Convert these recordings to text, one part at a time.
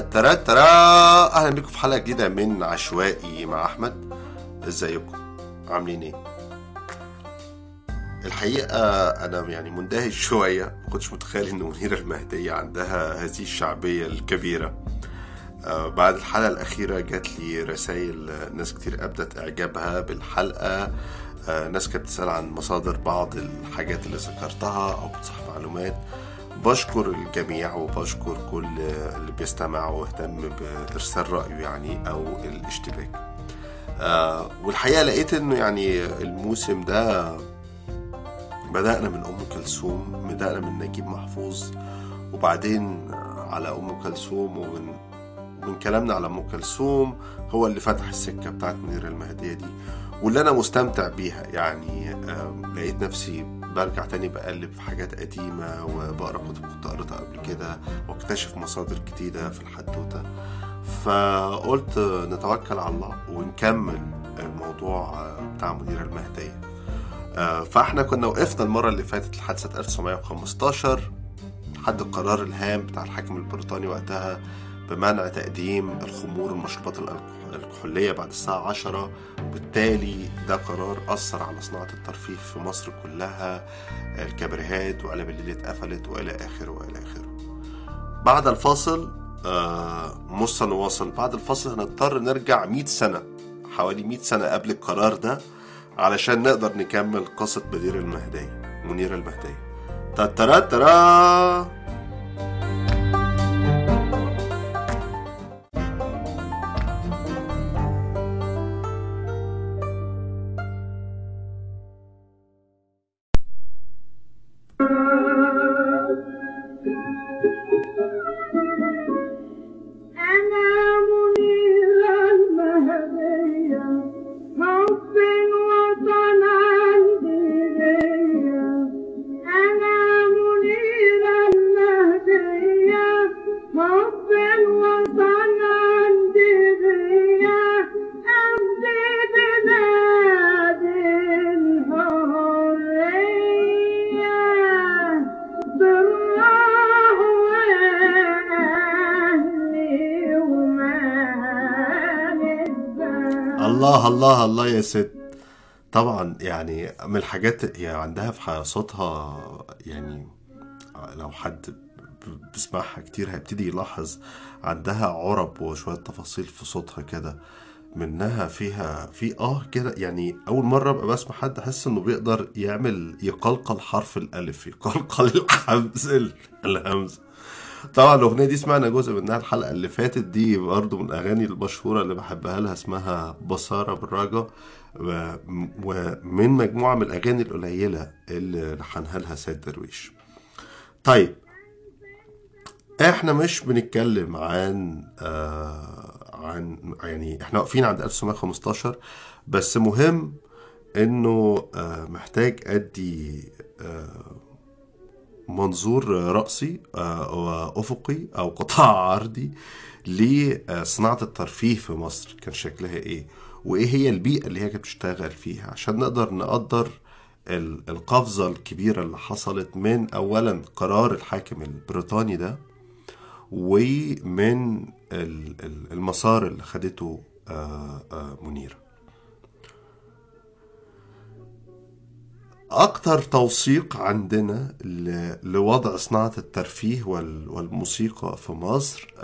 ترى ترى أهلا بكم في حلقة جديدة من عشوائي مع أحمد. إزيكم؟ عاملين إيه؟ الحقيقة أنا يعني مندهش شوية. ما كنتش متخيل إن منيره المهدية عندها هذه الشعبية الكبيرة. آه، بعد الحلقة الأخيرة جات لي رسائل ناس كتير أبدت إعجابها بالحلقة. آه، ناس كانت بتسأل عن مصادر بعض الحاجات اللي ذكرتها أو بتصح معلومات. بشكر الجميع وبشكر كل اللي بيستمع واهتم بإرسال رأيه يعني أو الاشتباك. آه والحقيقة لقيت إنه يعني الموسم ده بدأنا من أم كلثوم بدأنا من نجيب محفوظ وبعدين على أم كلثوم ومن من كلامنا على أم كلثوم هو اللي فتح السكة بتاعت منيرة المهدية دي. واللي أنا مستمتع بيها يعني آه لقيت نفسي برجع تاني بقلب في حاجات قديمة وبقرأ كتب كنت قريتها قبل كده واكتشف مصادر جديدة في الحدوتة فقلت نتوكل على الله ونكمل الموضوع بتاع منيرة المهدية فإحنا كنا وقفنا المرة اللي فاتت لحد سنة 1915 لحد القرار الهام بتاع الحاكم البريطاني وقتها بمنع تقديم الخمور والمشروبات الكحولية بعد الساعة عشرة. وبالتالي ده قرار أثر على صناعة الترفيه في مصر كلها. الكابريهات وقلب الليل اتقفلت وإلى آخره وإلى آخره. بعد الفاصل آه نواصل. بعد الفاصل هنضطر نرجع 100 سنة حوالي 100 سنة قبل القرار ده علشان نقدر نكمل قصة بدير المهدية منيرة المهدية تترا الله يا ست. طبعا يعني من الحاجات هي عندها في صوتها يعني لو حد بيسمعها كتير هيبتدي يلاحظ عندها عرب وشوية تفاصيل في صوتها كده. منها فيها في آه كده يعني أول مرة أبقى بسمع حد أحس إنه بيقدر يعمل يقلقل حرف الألف يقلقل الحمز الهمز طبعا الأغنية دي سمعنا جزء منها الحلقة اللي فاتت دي برضه من الأغاني المشهورة اللي بحبها لها اسمها بصارة بالراجا ومن مجموعة من الأغاني القليلة اللي لحنها لها سيد درويش. طيب إحنا مش بنتكلم عن آه عن يعني إحنا واقفين عند 1915 بس مهم إنه آه محتاج أدي آه منظور رأسي وأفقي أو قطاع عرضي لصناعة الترفيه في مصر. كان شكلها إيه؟ وإيه هي البيئة اللي هي كانت بتشتغل فيها؟ عشان نقدر نقدر القفزة الكبيرة اللي حصلت من أولا قرار الحاكم البريطاني ده ومن المسار اللي خدته منيره أكتر توثيق عندنا لوضع صناعة الترفيه والموسيقى في مصر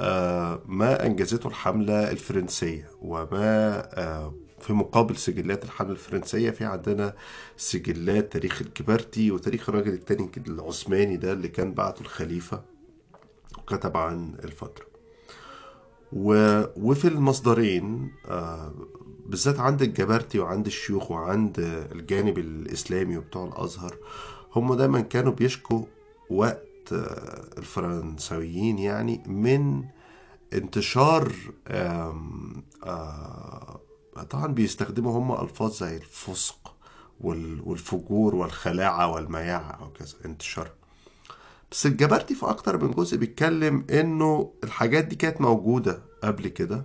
ما أنجزته الحملة الفرنسية وما في مقابل سجلات الحملة الفرنسية في عندنا سجلات تاريخ الكبرتي وتاريخ الراجل التاني العثماني ده اللي كان بعته الخليفة وكتب عن الفترة. وفي المصدرين بالذات عند الجبرتي وعند الشيوخ وعند الجانب الإسلامي وبتوع الأزهر هم دايما كانوا بيشكوا وقت الفرنسويين يعني من انتشار آم طبعا بيستخدموا هم ألفاظ زي الفسق والفجور والخلاعة والمياعة أو كذا انتشار. بس الجبرتي في أكتر من جزء بيتكلم إنه الحاجات دي كانت موجودة قبل كده.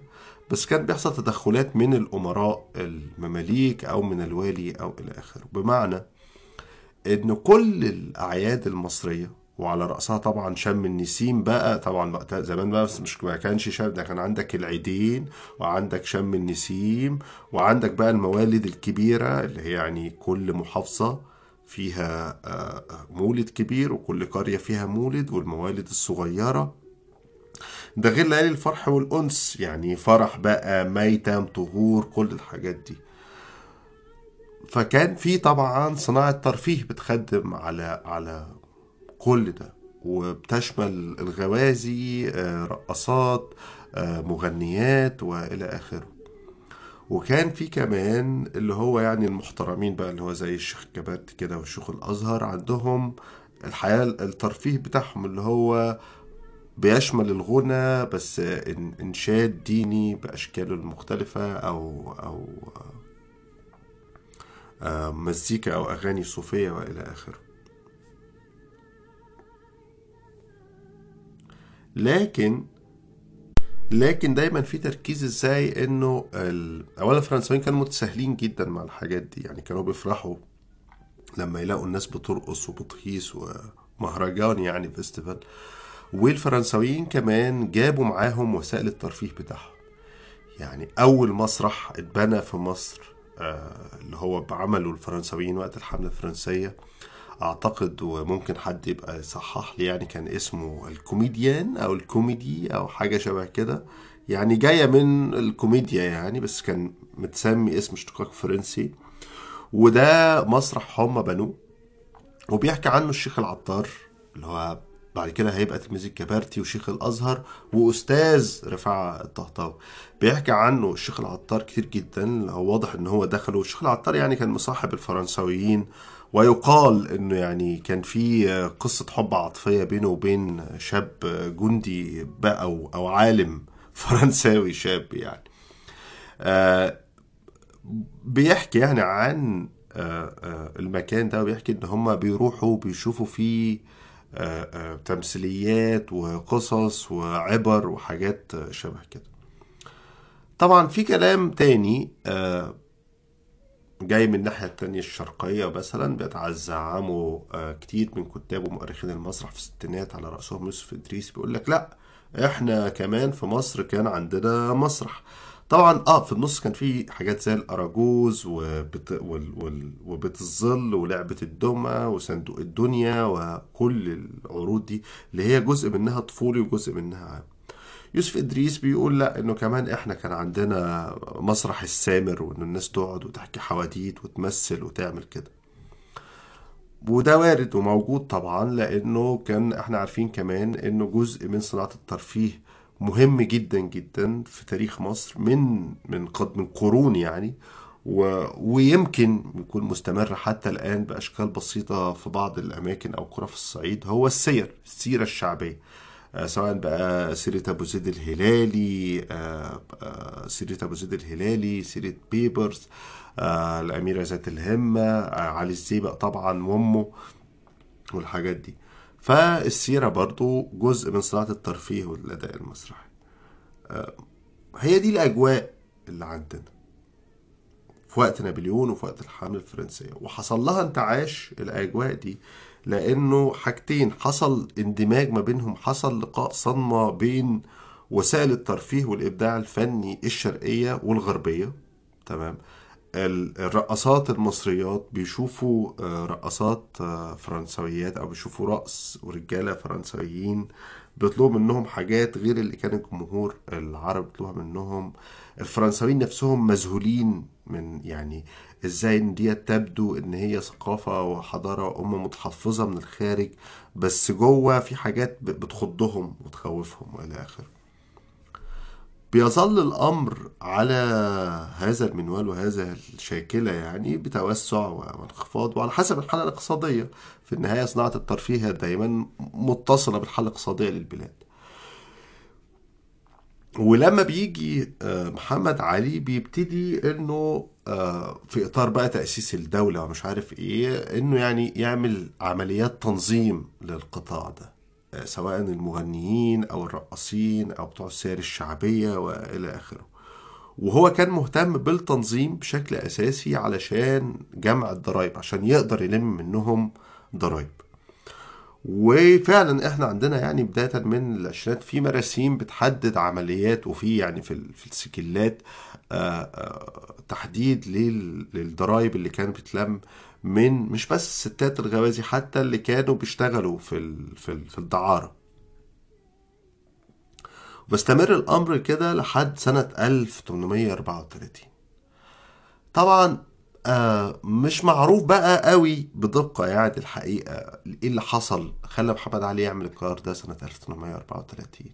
بس كان بيحصل تدخلات من الأمراء المماليك أو من الوالي أو إلى آخره. بمعنى إن كل الأعياد المصرية وعلى رأسها طبعا شم النسيم بقى طبعا وقتها زمان بقى بس مش ما كانش شم ده كان عندك العيدين وعندك شم النسيم وعندك بقى الموالد الكبيرة اللي هي يعني كل محافظة فيها آه، مولد كبير وكل قرية فيها مولد والموالد الصغيرة. ده غير ليالي الفرح والأنس يعني فرح بقى ميتم طهور كل الحاجات دي. فكان في طبعا صناعة ترفيه بتخدم على على كل ده. وبتشمل الغوازي آه، رقصات آه، مغنيات وإلى آخره. وكان في كمان اللي هو يعني المحترمين بقى اللي هو زي الشيخ كبات كده والشيخ الأزهر عندهم الحياة الترفيه بتاعهم اللي هو بيشمل الغنى بس إن- إنشاد ديني باشكاله المختلفة أو أو آه، مزيكا أو أغاني صوفية وإلى آخره لكن لكن دايما في تركيز إزاي إنه. اولا الفرنساويين كانوا متساهلين جدا مع الحاجات دي يعني كانوا بيفرحوا لما يلاقوا الناس بترقص وبتهيص ومهرجان يعني فيستيفال والفرنساويين كمان جابوا معاهم وسائل الترفيه بتاعهم. يعني أول مسرح اتبنى في مصر آه، اللي هو بعمله الفرنساويين وقت الحملة الفرنسية. أعتقد وممكن حد يبقى يصحح لي يعني كان اسمه الكوميديان أو الكوميدي أو حاجة شبه كده. يعني جاية من الكوميديا يعني بس كان متسمي اسم اشتقاق فرنسي. وده مسرح هم بنوه. وبيحكي عنه الشيخ العطار اللي هو بعد كده هيبقى تلميذ الجبرتي وشيخ الأزهر وأستاذ رفاعة الطهطاوي. بيحكي عنه الشيخ العطار كتير جدا. واضح إن هو دخله. الشيخ العطار يعني كان مصاحب الفرنساويين ويقال إنه يعني كان في قصة حب عاطفية بينه وبين شاب جندي بقى أو أو عالم فرنساوي شاب يعني. آه، بيحكي يعني عن آه، آه، المكان ده وبيحكي إن هم بيروحوا بيشوفوا فيه تمثيليات وقصص وعبر وحاجات شبه كده. طبعا في كلام تاني آه، جاي من الناحية التانية الشرقية مثلا بيتزعموا آه، كتير من كتاب ومؤرخين المسرح في الستينات على رأسهم يوسف إدريس بيقول لك لا إحنا كمان في مصر كان عندنا مسرح. طبعا آه في النص كان في حاجات زي الأراجوز وبت... وال... وال... وبيت الظل ولعبة الدمى وصندوق الدنيا وكل العروض دي اللي هي جزء منها طفولي وجزء منها عام. يوسف إدريس بيقول لأ إنه كمان إحنا كان عندنا مسرح السامر وإن الناس تقعد وتحكي حواديت وتمثل وتعمل كده. وده وارد وموجود طبعا لأنه كان إحنا عارفين كمان إنه جزء من صناعة الترفيه مهم جدا جدا في تاريخ مصر من من قد من قرون يعني و... ويمكن يكون مستمر حتى الآن بأشكال بسيطة في بعض الأماكن أو قرى في الصعيد هو السير السيرة الشعبية. آه، سواء بقى سيرة أبو زيد الهلالي آه، آه، سيرة أبو زيد الهلالي سيرة بيبرز الأميرة ذات الهمة علي الزيبق طبعا وأمه والحاجات دي. فالسيرة برضو جزء من صناعة الترفيه والأداء المسرحي. هي دي الأجواء اللي عندنا. في وقت نابليون وفي وقت الحملة الفرنسية. وحصل لها انتعاش الأجواء دي لأنه حاجتين. حصل اندماج ما بينهم. حصل لقاء صدمة بين وسائل الترفيه والإبداع الفني الشرقية والغربية. تمام؟ الرقصات المصريات بيشوفوا آه، رقصات آه، فرنسويات أو بيشوفوا رقص ورجالة فرنسويين بيطلبوا منهم حاجات غير اللي كان الجمهور العرب بيطلبها منهم. الفرنساويين نفسهم مذهولين من يعني إزاي إن دي تبدو إن هي ثقافة وحضارة وامه متحفظة من الخارج بس جوه في حاجات بتخضهم وتخوفهم وإلى آخره. بيظل الأمر على هذا المنوال وهذا الشاكلة يعني بتوسع وانخفاض وعلى حسب الحالة الاقتصادية. في النهاية صناعة الترفيه دايما متصلة بالحالة الاقتصادية للبلاد. ولما بيجي آه، محمد علي بيبتدي إنه آه، في إطار بقى تأسيس الدولة ومش عارف إيه إنه يعني يعمل عمليات تنظيم للقطاع ده. سواء المغنيين أو الرقاصين أو بتوع السير الشعبية وإلى آخره. وهو كان مهتم بالتنظيم بشكل أساسي علشان جمع الضرائب عشان يقدر يلم منهم ضرائب وفعلا إحنا عندنا يعني بداية من العشرينات في مراسيم بتحدد عمليات وفي يعني في ال- في السجلات آه، آه، تحديد لل- للضرايب اللي كانت بتلم من مش بس الستات الغوازي حتى اللي كانوا بيشتغلوا في في في الدعارة. واستمر الأمر كده لحد سنة 1834 طبعا آه مش معروف بقى قوي بدقة يعني الحقيقة إيه اللي حصل. خلى محمد علي يعمل القرار ده سنة 1834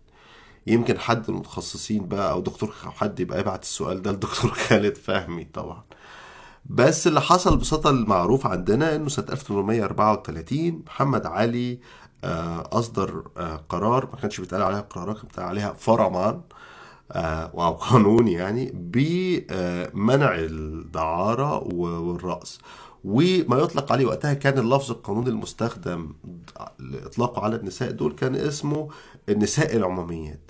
يمكن حد المتخصصين بقى أو دكتور أو حد يبقى يبعت السؤال ده لدكتور خالد فهمي طبعا. بس اللي حصل ببساطة المعروف عندنا إنه سنة 1834 محمد علي آه، أصدر آه، قرار ما كانش بيتقال عليها قرارات كان بيتقال عليها فرمان آه، أو قانون يعني بمنع الدعارة والرأس. وما يطلق عليه وقتها كان اللفظ القانوني المستخدم لإطلاقه على النساء دول كان اسمه النساء العموميات.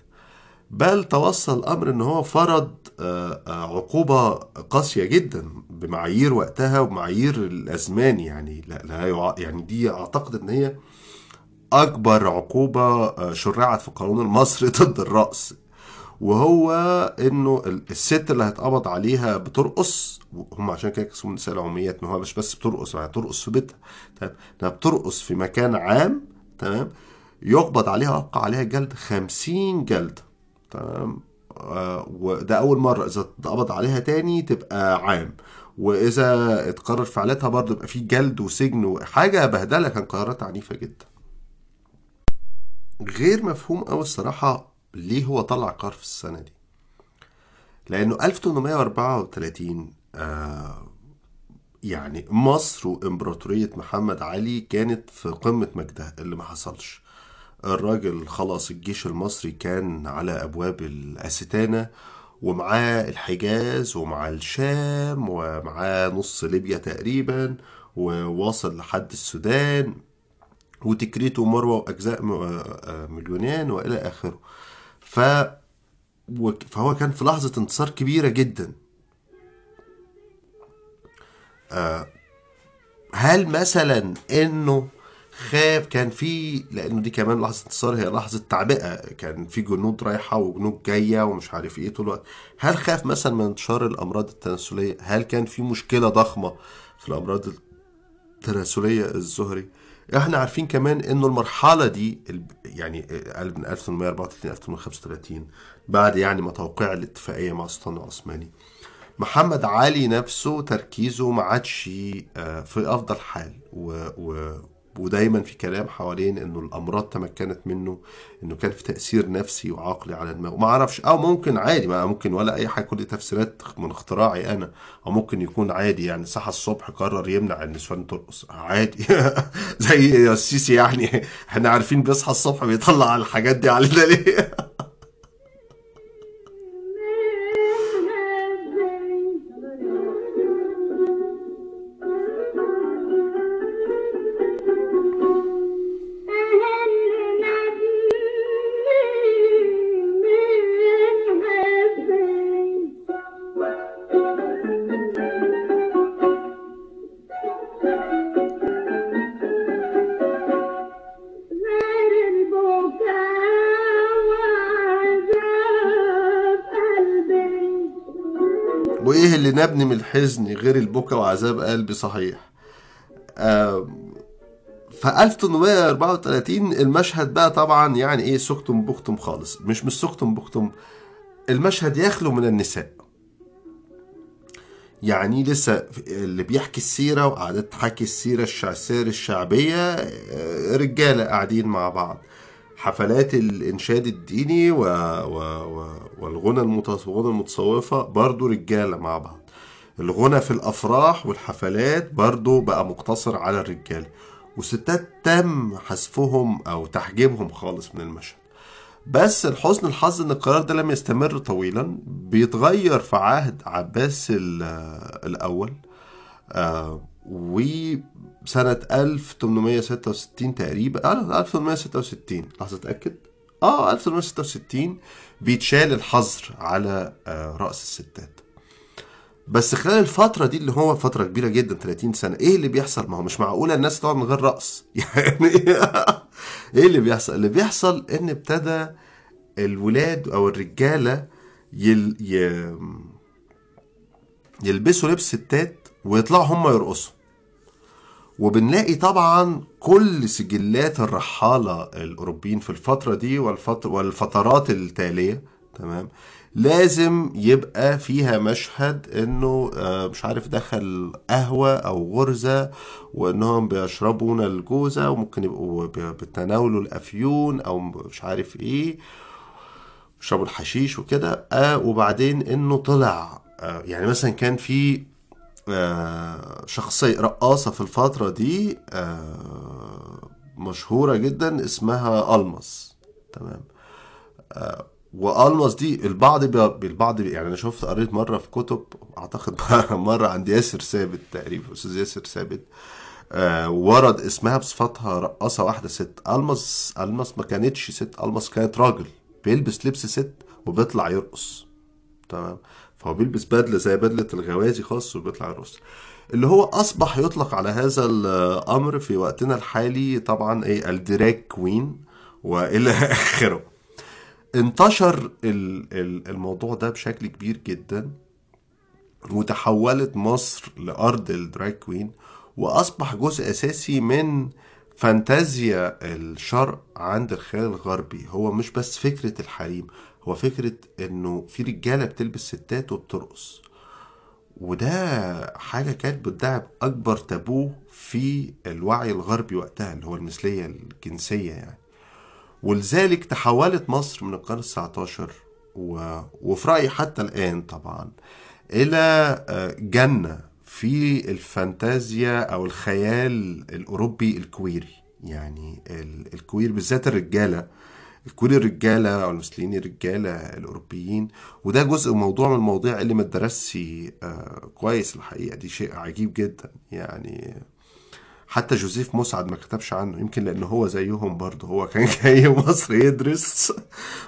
بل توصل الأمر إن هو فرض آه، آه، عقوبة قاسية جدا بمعايير وقتها وبمعايير الأزمان يعني. لا لا يع- يعني دي أعتقد إن هي أكبر عقوبة آه، شرعت في القانون المصري ضد الرأس. وهو إنه ال- الست اللي هيتقبض عليها بترقص هم عشان كده اسمهم نساء العموميات ان هو مش بس بترقص يعني بترقص في بيتها. تمام؟ بترقص في مكان عام تمام؟ يقبض عليها ويوقع عليها جلد 50 جلد. تمام؟ آه، وده أول مرة. إذا اتقبض عليها تاني تبقى عام. وإذا اتكرر فعلتها برضه يبقى في جلد وسجن وحاجة بهدلة. كان قرارات عنيفة جدا. غير مفهوم قوي الصراحة ليه هو طلع قرار في السنة دي. لأنه 1834 آه يعني مصر وإمبراطورية محمد علي كانت في قمة مجدها. اللي ما حصلش. الراجل خلاص الجيش المصري كان على أبواب الأستانة ومعاه الحجاز ومعاه الشام ومعاه نص ليبيا تقريبا وواصل لحد السودان وتكريت ومروه وأجزاء م- آه، من اليونان وإلى آخره. ف فهو كان في لحظة انتصار كبيرة جدا. هل مثلا إنه خاف كان في لأنه دي كمان لحظة انتصار هي لحظة تعبئة. كان في جنود رايحة وجنود جاية ومش عارف إيه طول الوقت. هل خاف مثلا من انتشار الأمراض التناسلية؟ هل كان في مشكلة ضخمة في الأمراض التناسلية الزهري؟ إحنا عارفين كمان إنه المرحلة دي يعني من 1834 1835 بعد يعني ما توقيع الاتفاقية مع السلطان العثماني. محمد علي نفسه تركيزه ما عادش آه، في أفضل حال و... و... ودايما في كلام حوالين إنه الأمراض تمكنت منه إنه كان في تأثير نفسي وعقلي على دماغه ما أعرفش أو ممكن عادي ما ممكن ولا أي حاجة كل تفسيرات من اختراعي أنا أو ممكن يكون عادي يعني. صحى الصبح قرر يمنع النسوان ترقص عادي. زي السيسي يعني. إحنا عارفين بيصحى الصبح بيطلع الحاجات دي علينا ليه؟ من الحزن غير البكا وعذاب قلبي صحيح. ف 1834 المشهد بقى طبعا يعني إيه سكتم بكتم خالص. مش مش سكتم بكتم المشهد يخلو من النساء. يعني لسه اللي بيحكي السيرة وقعدت تحكي السيرة الشع- السير الشعبية آه، رجالة قاعدين مع بعض. حفلات الإنشاد الديني و... و... و... والغنى المتصوفة برضو رجالة مع بعض. الغنى في الأفراح والحفلات برضو بقى مقتصر على الرجال وستات تم حذفهم أو تحجيبهم خالص من المشهد. بس لحسن الحظ إن القرار ده لم يستمر طويلا بيتغير في عهد عباس ال- الأول آه وسنة 1866 تقريبا آه 1866 لحظة أتأكد. آه 1866 بيتشال الحظر على آه رأس الستات. بس خلال الفترة دي اللي هو فترة كبيرة جدا 30 سنة إيه اللي بيحصل؟ ما هو مش معقولة الناس تقعد من غير رأس. يعني إيه اللي بيحصل؟ اللي بيحصل إن ابتدى الولاد أو الرجالة يل... ي... يلبسوا لبس ستات ويطلعوا هم يرقصوا. وبنلاقي طبعا كل سجلات الرحالة الأوروبيين في الفترة دي والفت... والفترات التالية تمام؟ لازم يبقى فيها مشهد إنه آه، مش عارف دخل قهوة أو غرزة وإنهم بيشربون الجوزة وممكن يبقوا بي- بيتناولوا الأفيون أو مش عارف إيه يشربوا الحشيش وكده آه وبعدين إنه طلع آه يعني مثلا كان في آه شخصية رقاصة في الفترة دي آه مشهورة جدا اسمها ألمس تمام. والماس دي البعض بي... البعض. يعني أنا شفت قريت مرة في كتب أعتقد مرة عند ياسر ثابت تقريبا أستاذ ياسر ثابت آه ورد اسمها بصفتها رقاصة واحدة ست. الماس الماس ما كانتش ست الماس كانت راجل. بيلبس لبس ست وبيطلع يرقص. تمام؟ فهو بيلبس بدلة زي بدلة الغوازي خاص وبيطلع يرقص. اللي هو أصبح يطلق على هذا الأمر في وقتنا الحالي طبعا إيه؟ ال drag queen وإلى آخره. انتشر ال- ال- الموضوع ده بشكل كبير جدا وتحولت مصر لأرض الدراج كوين وأصبح جزء أساسي من فانتازيا الشرق عند الخيال الغربي. هو مش بس فكرة الحريم هو فكرة إنه في رجالة بتلبس ستات وبترقص. وده حاجة كانت بتدعم أكبر تابوه في الوعي الغربي وقتها اللي هو المثلية الجنسية يعني. ولذلك تحولت مصر من القرن التسعتاشر و... وفي رأيي حتى الآن طبعا إلى آه، جنة في الفانتازيا أو الخيال الأوروبي الكويري. يعني ال- ال queer بالذات الرجالة ال queer الرجالة أو المثليين الرجالة الأوروبيين. وده جزء موضوع من المواضيع اللي ما اتدرسش آه، كويس الحقيقة. دي شيء عجيب جدا. يعني حتى جوزيف مسعد ما كتبش عنه يمكن لأنه هو زيهم برضه هو كان جاي مصر يدرس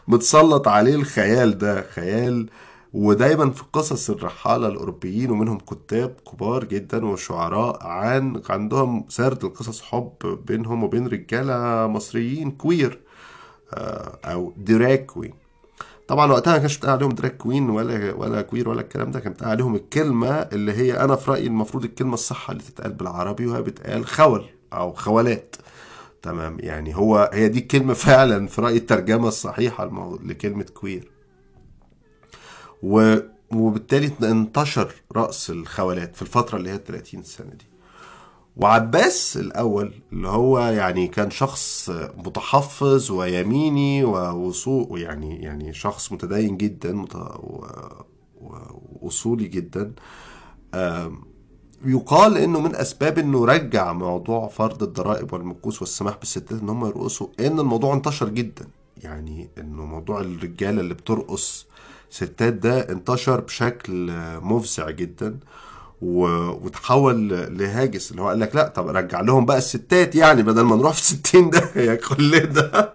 متسلط عليه الخيال ده خيال ودايما في قصص الرحالة الأوروبيين ومنهم كتاب كبار جدا وشعراء عن عندهم سرد القصص حب بينهم وبين رجالة مصريين queer آه، أو drag queen طبعا وقتها ما كانش بتقال عليهم drag queen ولا ولا queer ولا الكلام ده كان بتقال عليهم الكلمة اللي هي أنا في رأيي المفروض الكلمة الصح اللي تتقال بالعربي وهي بتقال خول أو خولات تمام؟ يعني هو هي دي الكلمة فعلا في رأيي الترجمة الصحيحة لكلمة كوير وبالتالي انتشر رأس الخولات في الفترة اللي هي 30 سنة دي. وعباس الأول اللي هو يعني كان شخص متحفظ ويميني ووصول ويعني يعني شخص متدين جدا وأصولي جدا يقال إنه من أسباب إنه رجع موضوع فرض الضرائب والمكوس والسماح بالستات إن هم يرقصوا إن الموضوع انتشر جدا يعني إنه موضوع الرجالة اللي بترقص ستات ده انتشر بشكل مفزع جدا. وتحول لهاجس اللي هو قال لك لا طب رجع لهم بقى الستات يعني بدل ما نروح في 60 ده يا كل ده.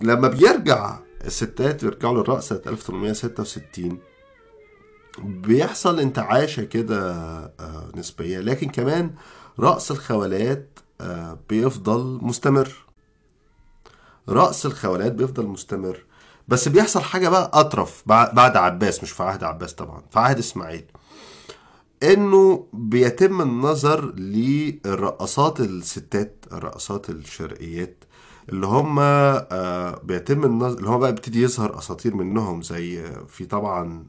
لما بيرجع الستات بيرجعوا للرقص سنة 1866 بيحصل انتعاشة كده آه، نسبية لكن كمان رقص الخولات آه، بيفضل مستمر. رقص الخولات بيفضل مستمر. بس بيحصل حاجة بقى أطرف بع- بعد عباس مش في عهد عباس طبعا في عهد إسماعيل. إنه بيتم النظر للرقصات الستات الرقصات الشرقيات. اللي هم آه، بيتم النظر اللي هم بقى بيبتدي يظهر أساطير منهم زي آه، في طبعا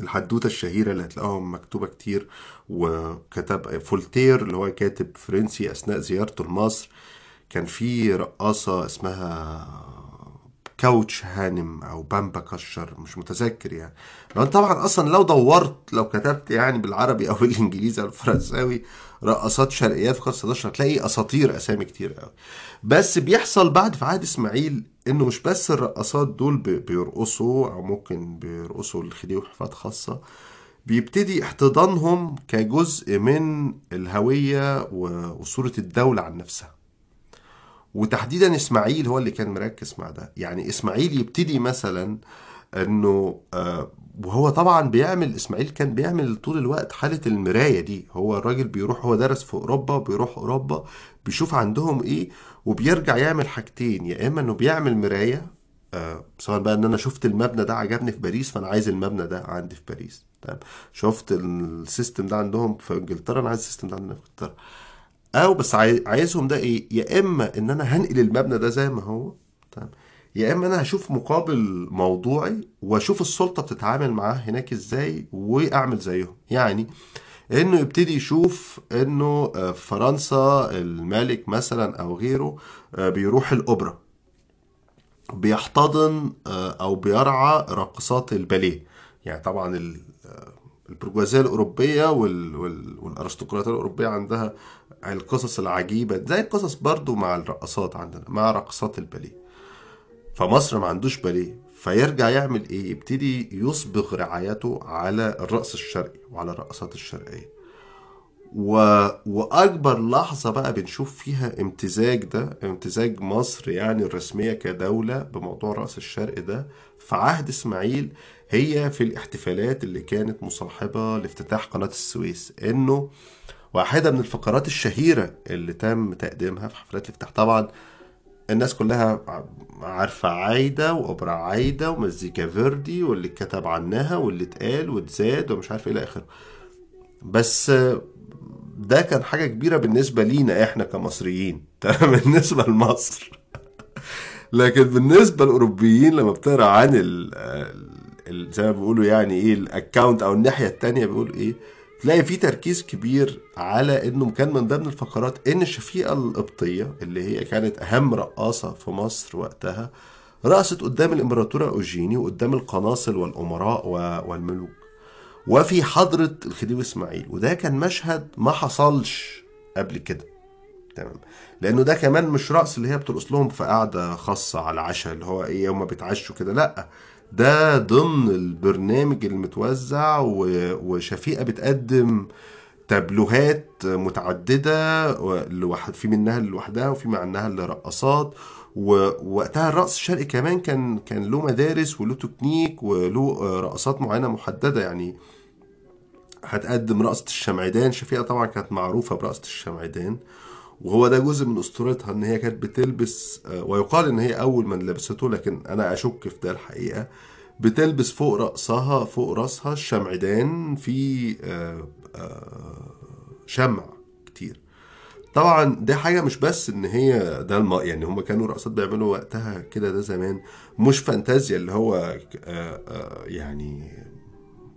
الحدوتة الشهيرة اللي هتلاقوهم مكتوبة كتير وكتب فلوبير اللي هو كاتب فرنسي أثناء زيارته لمصر. كان في رقاصة اسمها كوتشوك هانم أو بمبة كشر مش متذكر يعني. لو طبعا أصلا لو دورت لو كتبت يعني بالعربي أو بالإنجليزي أو الفرنساوي رقصات شرقيات في القرن 16 هتلاقي أساطير أسامي كتير قوي بس بيحصل بعد في عهد إسماعيل إنه مش بس الرقصات دول بي- بيرقصوا أو ممكن بيرقصوا الخديوي وحفلات خاصة بيبتدي احتضانهم كجزء من الهوية و- وصورة الدولة عن نفسها. وتحديدا إسماعيل هو اللي كان مركز مع ده. يعني إسماعيل يبتدي مثلا إنه آه، وهو طبعا بيعمل إسماعيل كان بيعمل طول الوقت حالة المراية دي. هو الراجل بيروح هو درس في أوروبا وبيروح أوروبا بيشوف عندهم إيه وبيرجع يعمل حاجتين. يا إما إنه بيعمل مراية آه، سواء بقى إن أنا شفت المبنى ده عجبني في باريس فأنا عايز المبنى ده عندي في باريس. تمام. شفت ال system ده عندهم في إنجلترا أنا عايز السيستم ده عندنا في إنجلترا. أو بس عاي- عايزهم ده إيه يا إما إن أنا هنقل المبنى ده زي ما هو تمام يا إما أنا هشوف مقابل موضوعي وأشوف السلطة بتتعامل معاه هناك إزاي وأعمل زيهم. يعني إنه يبتدي يشوف إنه آه، في فرنسا الملك مثلا أو غيره آه، بيروح الأوبرا بيحتضن آه، أو بيرعى راقصات الباليه. يعني طبعا ال- البرجوازية الأوروبية وال- وال- والأرستقراطية الأوروبية عندها القصص العجيبة زي القصص برضو مع الرقصات عندنا مع راقصات الباليه. فمصر ما عندوش باليه فيرجع يعمل إيه؟ يبتدي يصبغ رعايته على الرقص الشرقي وعلى الرقصات الشرقية. و... وأكبر لحظة بقى بنشوف فيها امتزاج ده امتزاج مصر يعني الرسمية كدولة بموضوع راس الشرق ده في عهد إسماعيل هي في الاحتفالات اللي كانت مصاحبة لافتتاح قناة السويس إنه واحدة من الفقرات الشهيرة اللي تم تقديمها في حفلات الافتتاح. طبعا الناس كلها عارفة عايدة وأوبرا عايدة ومزيكا فيردي واللي اتكتب عنها واللي اتقال واتزاد ومش عارف إيه إلى آخره. بس ده كان حاجة كبيرة بالنسبة لينا إحنا كمصريين. بالنسبة لمصر. لكن بالنسبة للأوروبيين لما بتقرأ عن ال ال- زي ما بيقولوا يعني إيه الاكونت أو الناحية التانية بيقول إيه؟ تلاقي في تركيز كبير على إنه كان من ضمن الفقرات إن الشفيقة القبطية اللي هي كانت أهم رقاصة في مصر وقتها رقصت قدام الإمبراطورة أوجيني وقدام القناصل والأمراء والملوك. وفي حضرة الخديوي إسماعيل. وده كان مشهد ما حصلش قبل كده. تمام؟ لأنه ده كمان مش رقص اللي هي بترقص لهم في قعدة خاصة على عشاء اللي هو إيه هما بيتعشوا كده. لأ ده ضمن البرنامج المتوزع و- وشفيقة بتقدم تابلوهات متعددة و- لوحد في منها لوحدها وفي منها لرقصات ووقتها الرقص الشرقي كمان كان كان له مدارس وله تكنيك وله رقصات معينة محددة يعني. هتقدم رقصة الشمعدان شفيقة طبعا كانت معروفة برقصة الشمعدان. وهو ده جزء من أسطورتها إن هي كانت بتلبس آه، ويقال إن هي أول من لبسته لكن أنا أشك في ده الحقيقة. بتلبس فوق رأسها فوق رأسها الشمعدان في آه، آه، شمع كتير. طبعا ده حاجة مش بس إن هي ده الم... يعني هم كانوا رقصات بيعملوا وقتها كده ده زمان. مش فانتازيا اللي هو يعني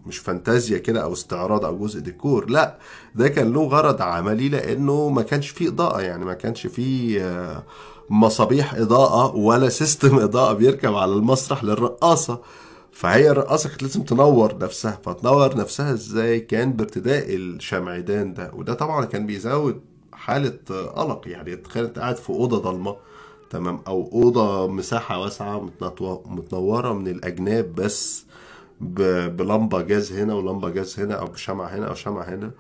مش فانتازيا كده أو استعراض أو جزء ديكور لأ ده كان له غرض عملي لأنه ما كانش فيه إضاءة يعني ما كانش فيه آه، مصابيح إضاءة ولا system إضاءة بيركب على المسرح للرقاصة. فهي الرقاصة كانت لازم تنور نفسها فتنور نفسها إزاي؟ كان بارتداء الشمعدان ده وده طبعا كان بيزود حالة آه، قلق يعني تخيل أنت قاعد في أوضة ضلمة تمام أو أوضة مساحة واسعة متنورة من الأجناب بس. بلمبة جاز هنا ولمبة جاز هنا أو بشمعة هنا أو شمعة هنا.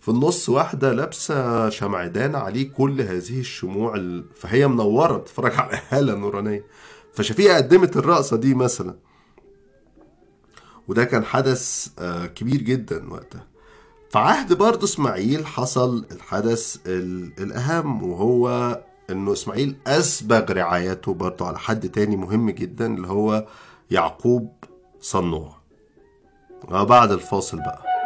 في النص واحدة لابسة شمعدان عليه كل هذه الشموع ال... فهي منورة بتتفرج على هالة نورانية. فشفيقة قدمت الرقصة دي مثلا. وده كان حدث آه، كبير جدا وقتها. في عهد برضه إسماعيل حصل الحدث ال- الأهم وهو إنه إسماعيل أسبغ رعايته برضه على حد تاني مهم جدا اللي هو يعقوب صنوع وبعد الفاصل بقى.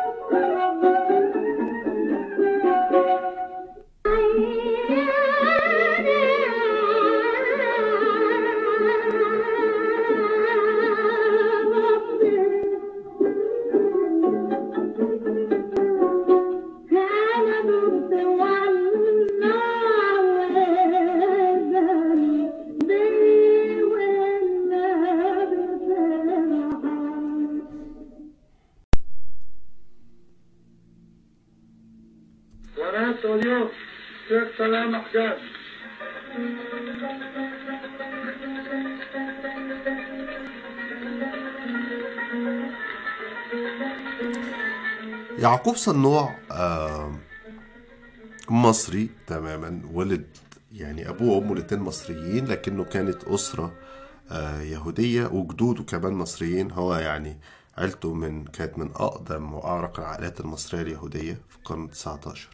يعقوب صنوع آه، مصري تماما ولد يعني أبوه وأمه الاتنين مصريين لكنه كانت أسرة آه، يهودية وجدوده كمان مصريين. هو يعني عيلته من كانت من أقدم وأعرق العائلات المصرية اليهودية في القرن 19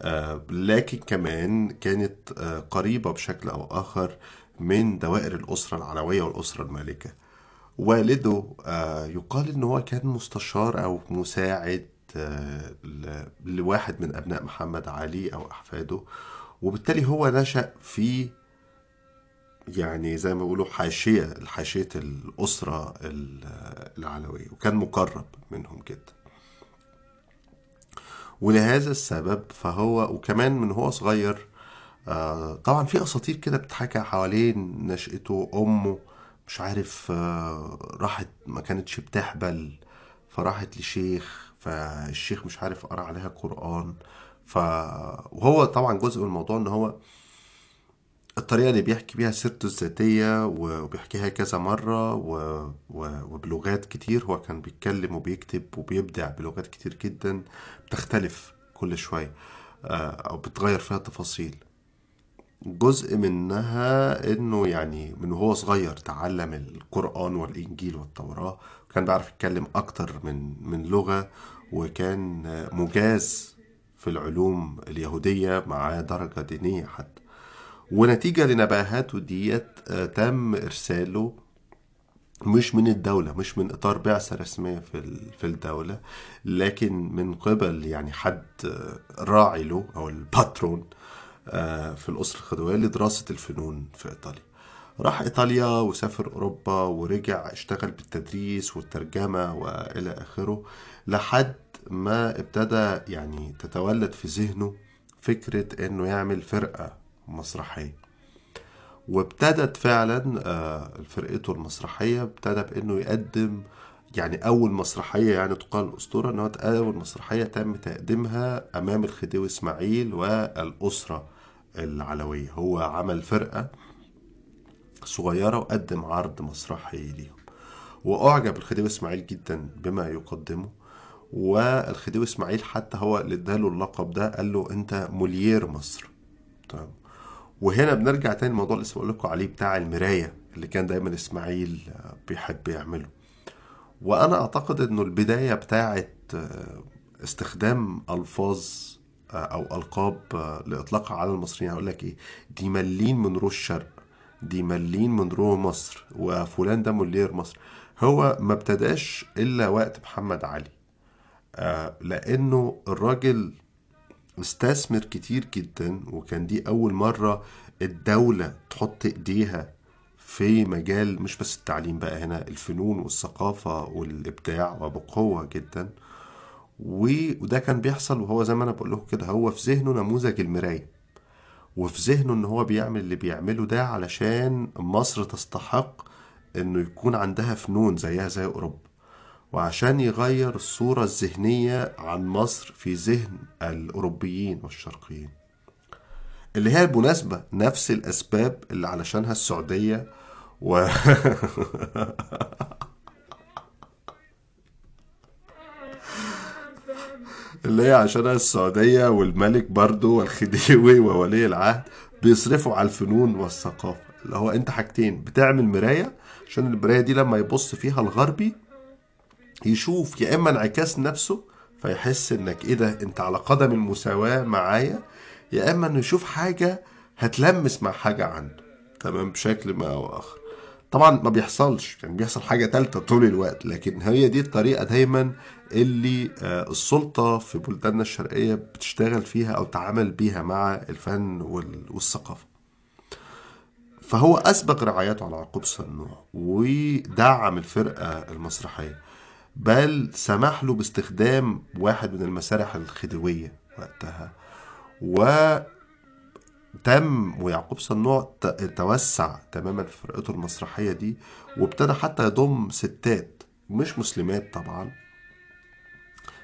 آه، لكن كمان كانت قريبة بشكل أو آخر من دوائر الأسرة العلوية والأسرة المالكة والده يقال إن هو كان مستشار أو مساعد لواحد من أبناء محمد علي أو أحفاده وبالتالي هو نشأ في يعني زي ما بيقولوا حاشية حاشية الأسرة ال- العلوية وكان مقرب منهم جدا. ولهذا السبب فهو وكمان من هو صغير آه، طبعا في أساطير كده بتحكى حوالين نشأته. أمه مش عارف آه، راحت ما كانتش بتحبل فراحت لشيخ فالشيخ مش عارف قرأ عليها قرآن. ف وهو طبعا جزء من الموضوع إن هو الطريقة اللي بيحكي بيها سيرته الذاتية وبيحكيها كذا مرة و... و... وبلغات كتير. هو كان بيتكلم وبيكتب وبيبدع بلغات كتير جدا. بتختلف كل شوية آه، أو بتغير فيها تفاصيل جزء منها إنه يعني من وهو صغير تعلم القرآن والإنجيل والتوراة. وكان بيعرف يتكلم أكتر من من لغة وكان مجاز في العلوم اليهودية مع درجة دينية حتى. ونتيجة لنباهاته ديت آه، تم إرساله مش من الدولة مش من إطار بعثة رسمية في في الدولة لكن من قبل يعني حد آه، راعي له أو الباترون آه، في الأسرة الخديوية لدراسة الفنون في إيطاليا. راح إيطاليا وسافر أوروبا ورجع اشتغل بالتدريس والترجمة وإلى آخره لحد ما ابتدى يعني تتولد في ذهنه فكرة إنه يعمل فرقة مسرحية. وابتدت فعلا آه، فرقته المسرحية ابتدى بأنه يقدم يعني أول مسرحية يعني تقال الأسطورة إن هو أول مسرحية تم تقديمها أمام الخديوي إسماعيل والأسرة العلوية. هو عمل فرقة صغيرة وقدم عرض مسرحي ليهم. وأعجب الخديوي إسماعيل جدا بما يقدمه والخديوي إسماعيل حتى هو اللي اداله اللقب ده قال له أنت موليير مصر. تمام. وهنا بنرجع تاني الموضوع اللي بقول لكم عليه بتاع المراية اللي كان دايما إسماعيل بيحب يعمله. وأنا أعتقد إنه البداية بتاعت آه، استخدام ألفاظ أو ألقاب لإطلاقها على المصريين هقول لك إيه دي مارلين مونرو الشرق دي مارلين مونرو مصر وفلان ده موليير مصر. هو ما ابتداش إلا وقت محمد علي. آه، لأنه الراجل استثمر كتير جدا وكان دي أول مرة الدولة تحط إيديها في مجال مش بس التعليم بقى هنا الفنون والثقافة والإبداع وبقوة جدا. وده كان بيحصل وهو زي ما أنا بقول لكم كده هو في ذهنه نموذج المراية. وفي ذهنه إن هو بيعمل اللي بيعمله ده علشان مصر تستحق إنه يكون عندها فنون زيها زي أوروبا. وعشان يغير الصورة الذهنية عن مصر في ذهن الأوروبيين والشرقيين. اللي هي بالمناسبة نفس الأسباب اللي علشانها السعودية و... اللي هي عشانها السعودية والملك برضو والخديوي وولي العهد بيصرفوا على الفنون والثقافة. اللي هو انت حاجتين بتعمل مراية عشان المراية دي لما يبص فيها الغربي يشوف يا إما انعكاس نفسه فيحس إنك إيه ده أنت على قدم المساواة معايا يا إما إنه يشوف حاجة هتلمس مع حاجة عنده. تمام؟ بشكل ما أو آخر. طبعا ما بيحصلش يعني بيحصل حاجة تالتة طول الوقت لكن هي دي الطريقة دايما اللي آه، السلطة في بلداننا الشرقية بتشتغل فيها أو تعامل بيها مع الفن وال- والثقافة. فهو أسبق رعايته على يعقوب صنوع ودعم الفرقة المسرحية بل سمح له باستخدام واحد من المسارح الخديوية وقتها وتم ويعقوب صنوع توسع تماما في فرقته المسرحية دي وابتدى حتى يضم ستات مش مسلمات طبعا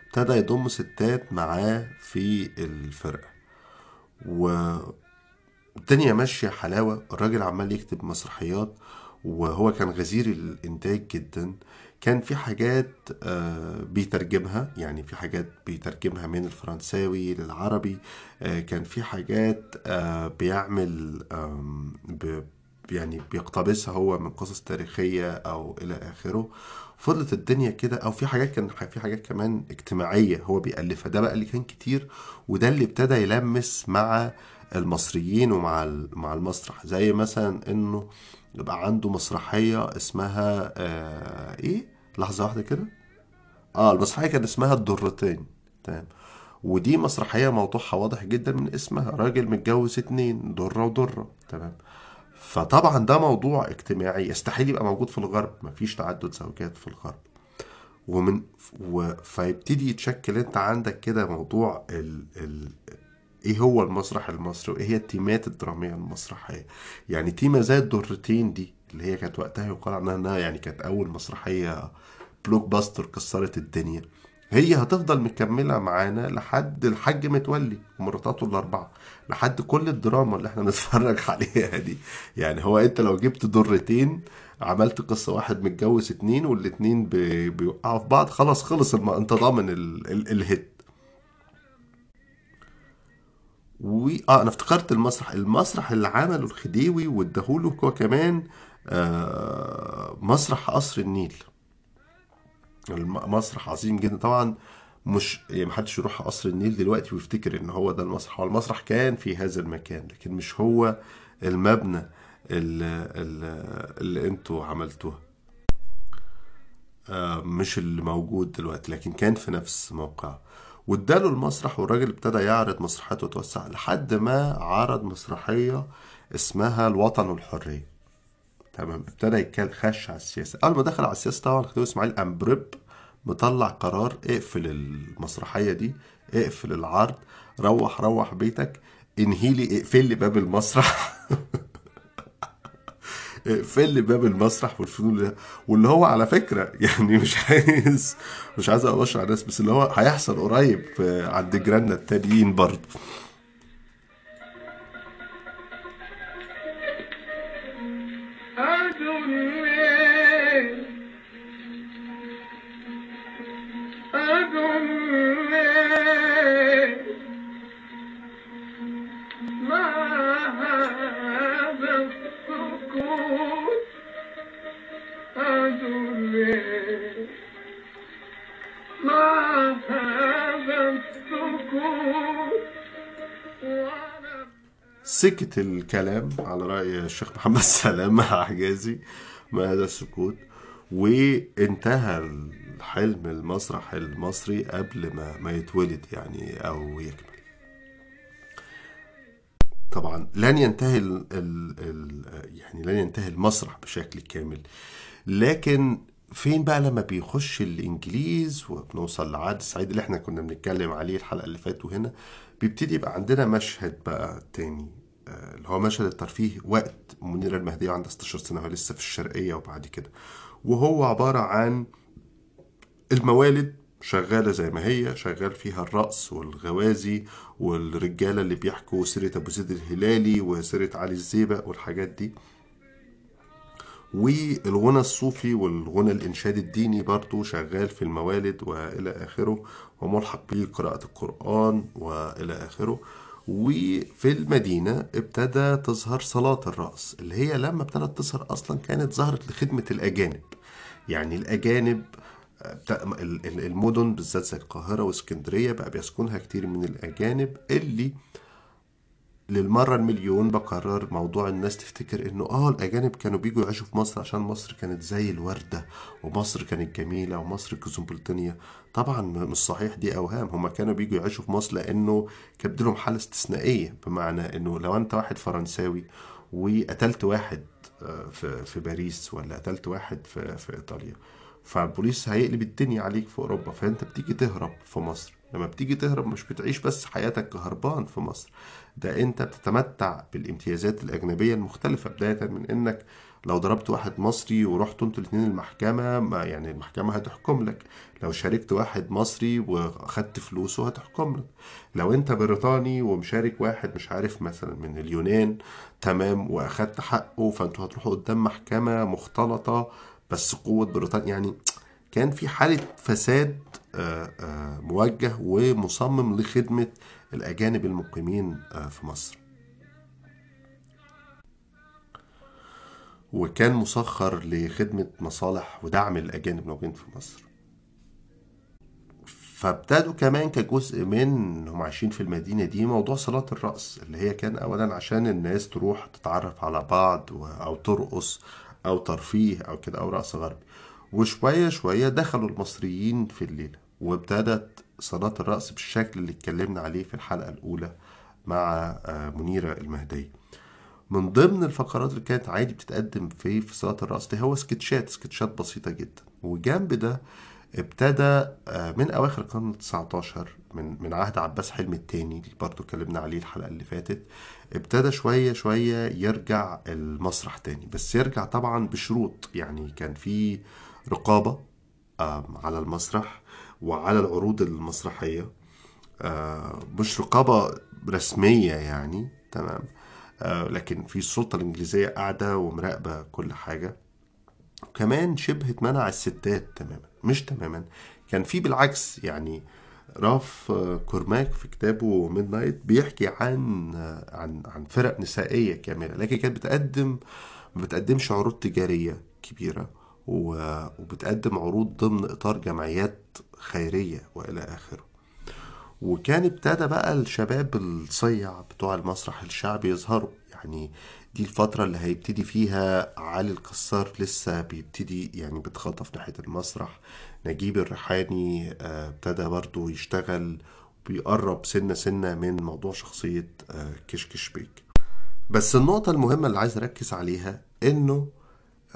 ابتدى يضم ستات معاه في الفرقة. و الدنيا ماشية حلاوة الراجل عمال يكتب مسرحيات وهو كان غزير الإنتاج جدا. كان في حاجات آه، بيترجمها يعني في حاجات بيترجمها من الفرنساوي للعربي آه، كان في حاجات آه، بيعمل يعني بيقتبسها هو من قصص تاريخية أو إلى آخره. فضلت الدنيا كده. أو في حاجات كان في حاجات كمان اجتماعية هو بيألفها. ده بقى اللي كان كتير وده اللي ابتدى يلمس مع المصريين ومع مع المسرح. زي مثلا إنه يبقى عنده مسرحية اسمها آه إيه؟ لحظة واحدة كده؟ آه المسرحيه كان اسمها الضرتين تمام. ودي مسرحية موضوعها واضح جدا من اسمها راجل متجوز اتنين ضره وضره تمام. فطبعا ده موضوع اجتماعي يستحيل يبقى موجود في الغرب مفيش تعدد زوجات في الغرب. ومن و... فيبتدي يتشكل انت عندك كده موضوع ال... ال... إيه هو المسرح المصري وايه هي التيمات الدرامية المسرحية. يعني تيمة زي الضرتين دي اللي هي كانت وقتها يقال عنها إنها يعني كانت أول مسرحية blockbuster كسرت الدنيا. هي هتفضل مكملة معانا لحد الحاج متولي ومراتاته الأربعة لحد كل الدراما اللي إحنا بنتفرج عليها دي. يعني هو أنت لو جبت درتين عملت قصة واحد متجوز اتنين والاتنين بي- بيوقعوا في بعض خلاص خلص الم... انت ضامن ال... ال... الهيت. و آه أنا افتكرت المسرح المسرح اللي عمله الخديوي واداهوله هو كمان مسرح قصر النيل. الم- مسرح عظيم جدا. طبعا مش يعني محدش يروح قصر النيل دلوقتي ويفتكر إن هو ده المسرح. هو المسرح كان في هذا المكان لكن مش هو المبنى اللي, اللي, أنتوا عملتوه. آه، مش اللي موجود دلوقتي لكن كان في نفس موقعه. واداله المسرح والراجل ابتدى يعرض مسرحيات وتوسع لحد ما عرض مسرحية اسمها الوطن والحرية. تمام. ابتدى يتكلم خش على السياسة. أول ما دخل على السياسة طبعا خديوي إسماعيل قام برب مطلع قرار اقفل المسرحية دي اقفل العرض روح روح بيتك انهيلي اقفل لي باب المسرح. اقفل لي باب المسرح والفنون اللي- واللي هو على فكرة يعني مش عايز مش عايز أبشر على الناس بس اللي هو هيحصل قريب عند جيراننا التانيين برضه. سكت الكلام على رأي الشيخ محمد سلام مع حجازي ما هذا السكوت. وانتهى الحلم المسرح المصري قبل ما ما يتولد يعني أو يكمل. طبعا لن ينتهي ال ال ال يعني لن ينتهي المسرح بشكل كامل. لكن فين بقى لما بيخش الإنجليز وبنوصل لعهد السعيد اللي إحنا كنا بنتكلم عليه الحلقة اللي فاتت وهنا بيبتدي يبقى عندنا مشهد بقى تاني. اللي هو مشهد الترفيه وقت منيرة المهدية عندها 16 سنة وهي لسه في الشرقية وبعد كده. وهو عبارة عن الموالد شغالة زي ما هي شغال فيها الرقص والغوازي والرجالة اللي بيحكوا سيرة أبو زيد الهلالي وسيرة علي الزيبق والحاجات دي. والغنى الصوفي والغنى الإنشاد الديني برضو شغال في الموالد وإلى آخره وملحق به قراءة القرآن وإلى آخره. وفي المدينة ابتدى تظهر صلاة الرأس اللي هي لما ابتدت تظهر أصلا كانت ظهرت لخدمة الأجانب. يعني الأجانب المدن بالذات زي القاهرة واسكندرية بقى بيسكنها كتير من الأجانب اللي للمرة المليون بقرر موضوع الناس تفتكر إنه آه الأجانب كانوا بيجوا يعيشوا في مصر عشان مصر كانت زي الوردة ومصر كانت جميلة ومصر كوزمبوليتانية طبعا مش صحيح دي أوهام. هما كانوا بيجوا يعيشوا في مصر لأنه كانت لهم حالة استثنائية بمعنى إنه لو أنت واحد فرنساوي وقتلت واحد آه، في في باريس ولا قتلت واحد في في إيطاليا فالبوليس هيقلب الدنيا عليك في أوروبا فأنت بتيجي تهرب في مصر. لما بتيجي تهرب مش بتعيش بس حياتك كهربان في مصر. ده انت بتتمتع بالامتيازات الاجنبية المختلفة بداية من انك لو ضربت واحد مصري ورحتوا أنتوا الاثنين المحكمة ما يعني المحكمة هتحكم لك. لو شاركت واحد مصري واخدت فلوسه هتحكم لك. لو انت بريطاني ومشارك واحد مش عارف مثلا من اليونان تمام واخدت حقه فانتوا هتروحوا قدام محكمة مختلطة بس قوة بريطانيا. يعني كان في حالة فساد موجه ومصمم لخدمة الأجانب المقيمين آه، في مصر. وكان مسخر لخدمة مصالح ودعم الأجانب الموجودين في مصر. فابتدوا كمان كجزء من انهم عايشين في المدينة دي موضوع صلاة الرأس اللي هي كان أولا عشان الناس تروح تتعرف على بعض أو ترقص أو ترفيه أو كده أو رقص غربي. وشوية شوية دخلوا المصريين في الليلة. وابتدت صلاة الرأس بالشكل اللي اتكلمنا عليه في الحلقة الأولى مع آه، منيرة المهدية. من ضمن الفقرات اللي كانت عادي بتتقدم في في صلاة الرقص دي هو سكتشات سكتشات بسيطة جدا. وجنب ده ابتدى آه، من أواخر القرن ال 19 من من عهد عباس حلمي التاني اللي برضه اتكلمنا عليه الحلقة اللي فاتت ابتدى شوية شوية يرجع المسرح تاني. بس يرجع طبعا بشروط. يعني كان في رقابة على المسرح وعلى العروض المسرحية. آه، مش رقابة رسمية يعني تمام. آه، لكن في السلطة الإنجليزية قاعدة ومراقبة كل حاجة. كمان شبه منع الستات تماما مش تماما. كان في بالعكس يعني راف كورماك في كتابه Midnight بيحكي عن عن عن فرق نسائية كاملة لكن كانت بتقدم ما بتقدمش عروض تجارية كبيرة. و- وبتقدم عروض ضمن إطار جمعيات خيرية وإلى آخره. وكان ابتدى بقى الشباب الصيع بتوع المسرح الشعبي يظهروا. يعني دي الفترة اللي هيبتدي فيها علي الكسار لسه بيبتدي يعني بيتخطف ناحية المسرح. نجيب الريحاني آه، ابتدى برضو يشتغل بيقرب سنة سنة من موضوع شخصية آه، كشكش بيك. بس النقطة المهمة اللي عايز أركز عليها إنه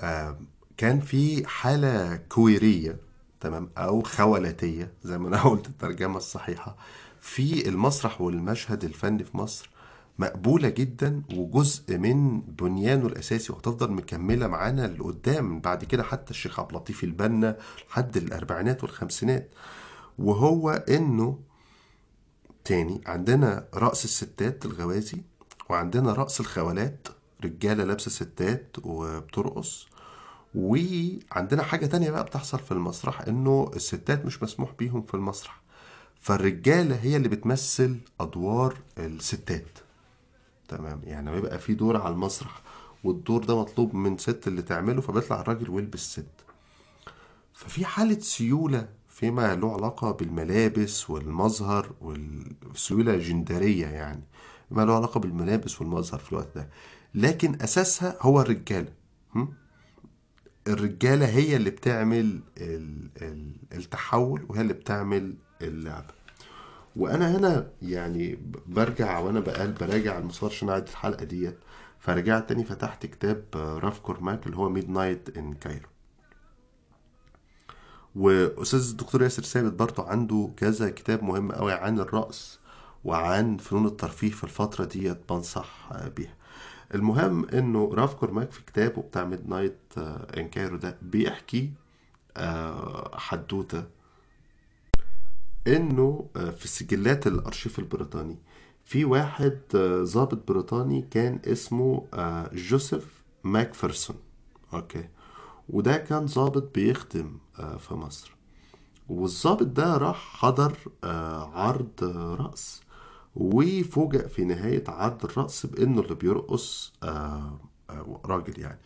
آه، كان في حالة كويرية تمام أو خولتية زي ما أنا قلت الترجمة الصحيحة في المسرح والمشهد الفني في مصر مقبولة جدا وجزء من بنيانه الأساسي وهتفضل مكملة معانا لقدام بعد كده حتى الشيخ عبد اللطيف البنا لحد الأربعينات والخمسينات. وهو إنه تاني عندنا رقص الستات الغوازي وعندنا رقص الخولات رجالة لابسة ستات وبترقص وعندنا حاجة تانية بقى بتحصل في المسرح إنه الستات مش مسموح بيهم في المسرح. فالرجالة هي اللي بتمثل أدوار الستات. تمام؟ يعني لما يبقى في دور على المسرح والدور ده مطلوب من ست اللي تعمله فبيطلع الراجل ويلبس ست. ففي حالة سيولة فيما له علاقة بالملابس والمظهر والسيولة جندرية يعني ما له علاقة بالملابس والمظهر في الوقت ده. لكن أساسها هو الرجالة. هم؟ الرجالة هي اللي بتعمل ال- ال- التحول وهي اللي بتعمل اللعبة وأنا هنا يعني برجع وأنا بقال براجع المسار عشان أعد الحلقة ديت. فرجعت تاني فتحت كتاب راف كورماك اللي هو Midnight in Cairo. وأستاذ الدكتور ياسر ثابت برضه عنده كذا كتاب مهم قوي عن الرقص وعن فنون الترفيه في الفترة ديت بنصح بيها. المهم إنه راف كورماك في كتابه بتاع Midnight in Cairo ده بيحكي آه، حدوتة إنه آه، في سجلات الأرشيف البريطاني. في واحد آه، ضابط بريطاني كان اسمه آه، جوزيف ماكفرسون. أوكي. وده كان ضابط بيخدم آه، في مصر. والضابط ده راح حضر آه، عرض آه، رقص وفوجئ في نهاية عرض الرقص بأنه اللي بيرقص آه، آه، راجل يعني.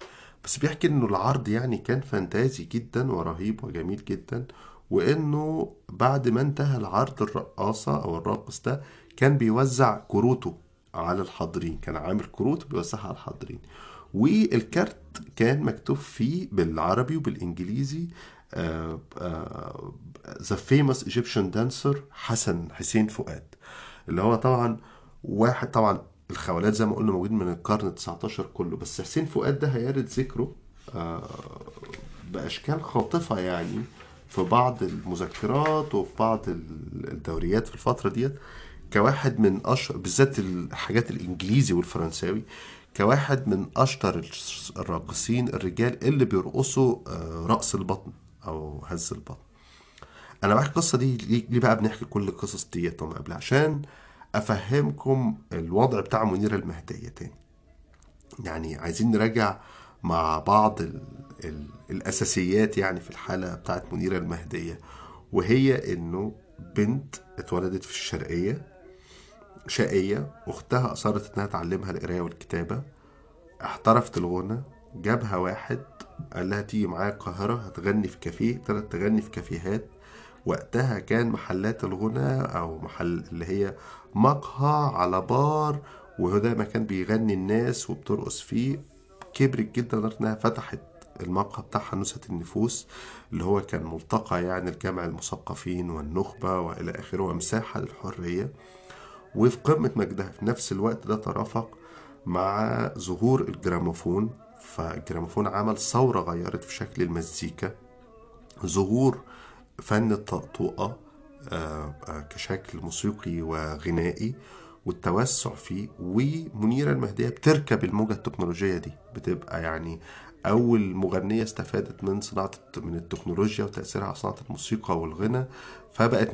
بس بيحكي إنه العرض يعني كان فانتازي جدا ورهيب وجميل جدا وإنه بعد ما انتهى العرض الرقاصة أو الراقص ده كان بيوزع كروته على الحاضرين كان عامل كروت بيوزعها على الحاضرين. والكارت كان مكتوب فيه بالعربي وبالإنجليزي آه، the famous Egyptian dancer حسن حسين فؤاد. اللي هو طبعا واحد طبعا الخولات زي ما قلنا موجود من القرن ال 19 كله بس حسين فؤاد ده هيرد ذكره آه، بأشكال خاطفة يعني في بعض المذكرات وفي بعض ال- الدوريات في الفترة ديت. كواحد من اشهر بالذات الحاجات الإنجليزي والفرنساوي كواحد من أشطر الراقصين الرجال اللي بيرقصوا آه، رقص البطن أو هز البطن. أنا بحكي القصة دي ليه بقى بنحكي كل القصص ديت وما قبلها؟ عشان أفهمكم الوضع بتاع منيره المهدية تاني. يعني عايزين نراجع مع بعض ال ال الأساسيات يعني في الحالة بتاعت منيره المهدية وهي إنه بنت اتولدت في الشرقية شقية أختها أصرت إنها تعلمها القراية والكتابة احترفت الغنى جابها واحد قال لها تيجي معايا القاهرة هتغني في كافيه ابتدت تغني في كافيهات وقتها كان محلات الغنى أو محل اللي هي مقهى على بار وهو ده مكان بيغني الناس وبترقص فيه. كبرت جدا لدرجة إنها فتحت المقهى بتاعها نزهة النفوس اللي هو كان ملتقى يعني الجمع المثقفين والنخبة وإلى آخره ومساحة للحرية. وفي قمة مجدها في نفس الوقت ده ترافق مع ظهور الجراموفون. فالجراموفون عمل ثورة غيرت في شكل المزيكا. ظهور فن الطقطقة آه، آه، كشكل موسيقي وغنائي والتوسع فيه ومنيرة المهدية بتركب الموجة التكنولوجية دي. بتبقى يعني أول مغنية استفادت من صناعة من التكنولوجيا وتأثيرها على صناعة الموسيقى والغنى. فبقت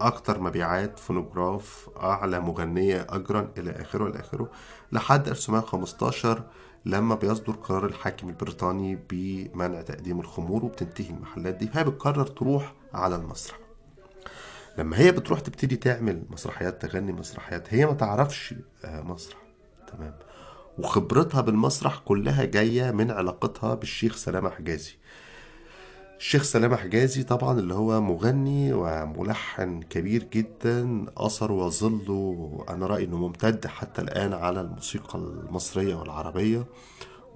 أكتر مبيعات فونوجراف أعلى مغنية أجرا إلى آخره إلى آخره لحد 1915 لما بيصدر قرار الحاكم البريطاني بمنع تقديم الخمور وبتنتهي المحلات دي فهي بتقرر تروح على المسرح. لما هي بتروح تبتدي تعمل مسرحيات تغني مسرحيات هي ما تعرفش آه، مسرح. تمام. وخبرتها بالمسرح كلها جاية من علاقتها بالشيخ سلامة حجازي. الشيخ سلامة حجازي طبعا اللي هو مغني وملحن كبير جدا أثره وظله أنا رأيي إنه ممتد حتى الآن على الموسيقى المصرية والعربية.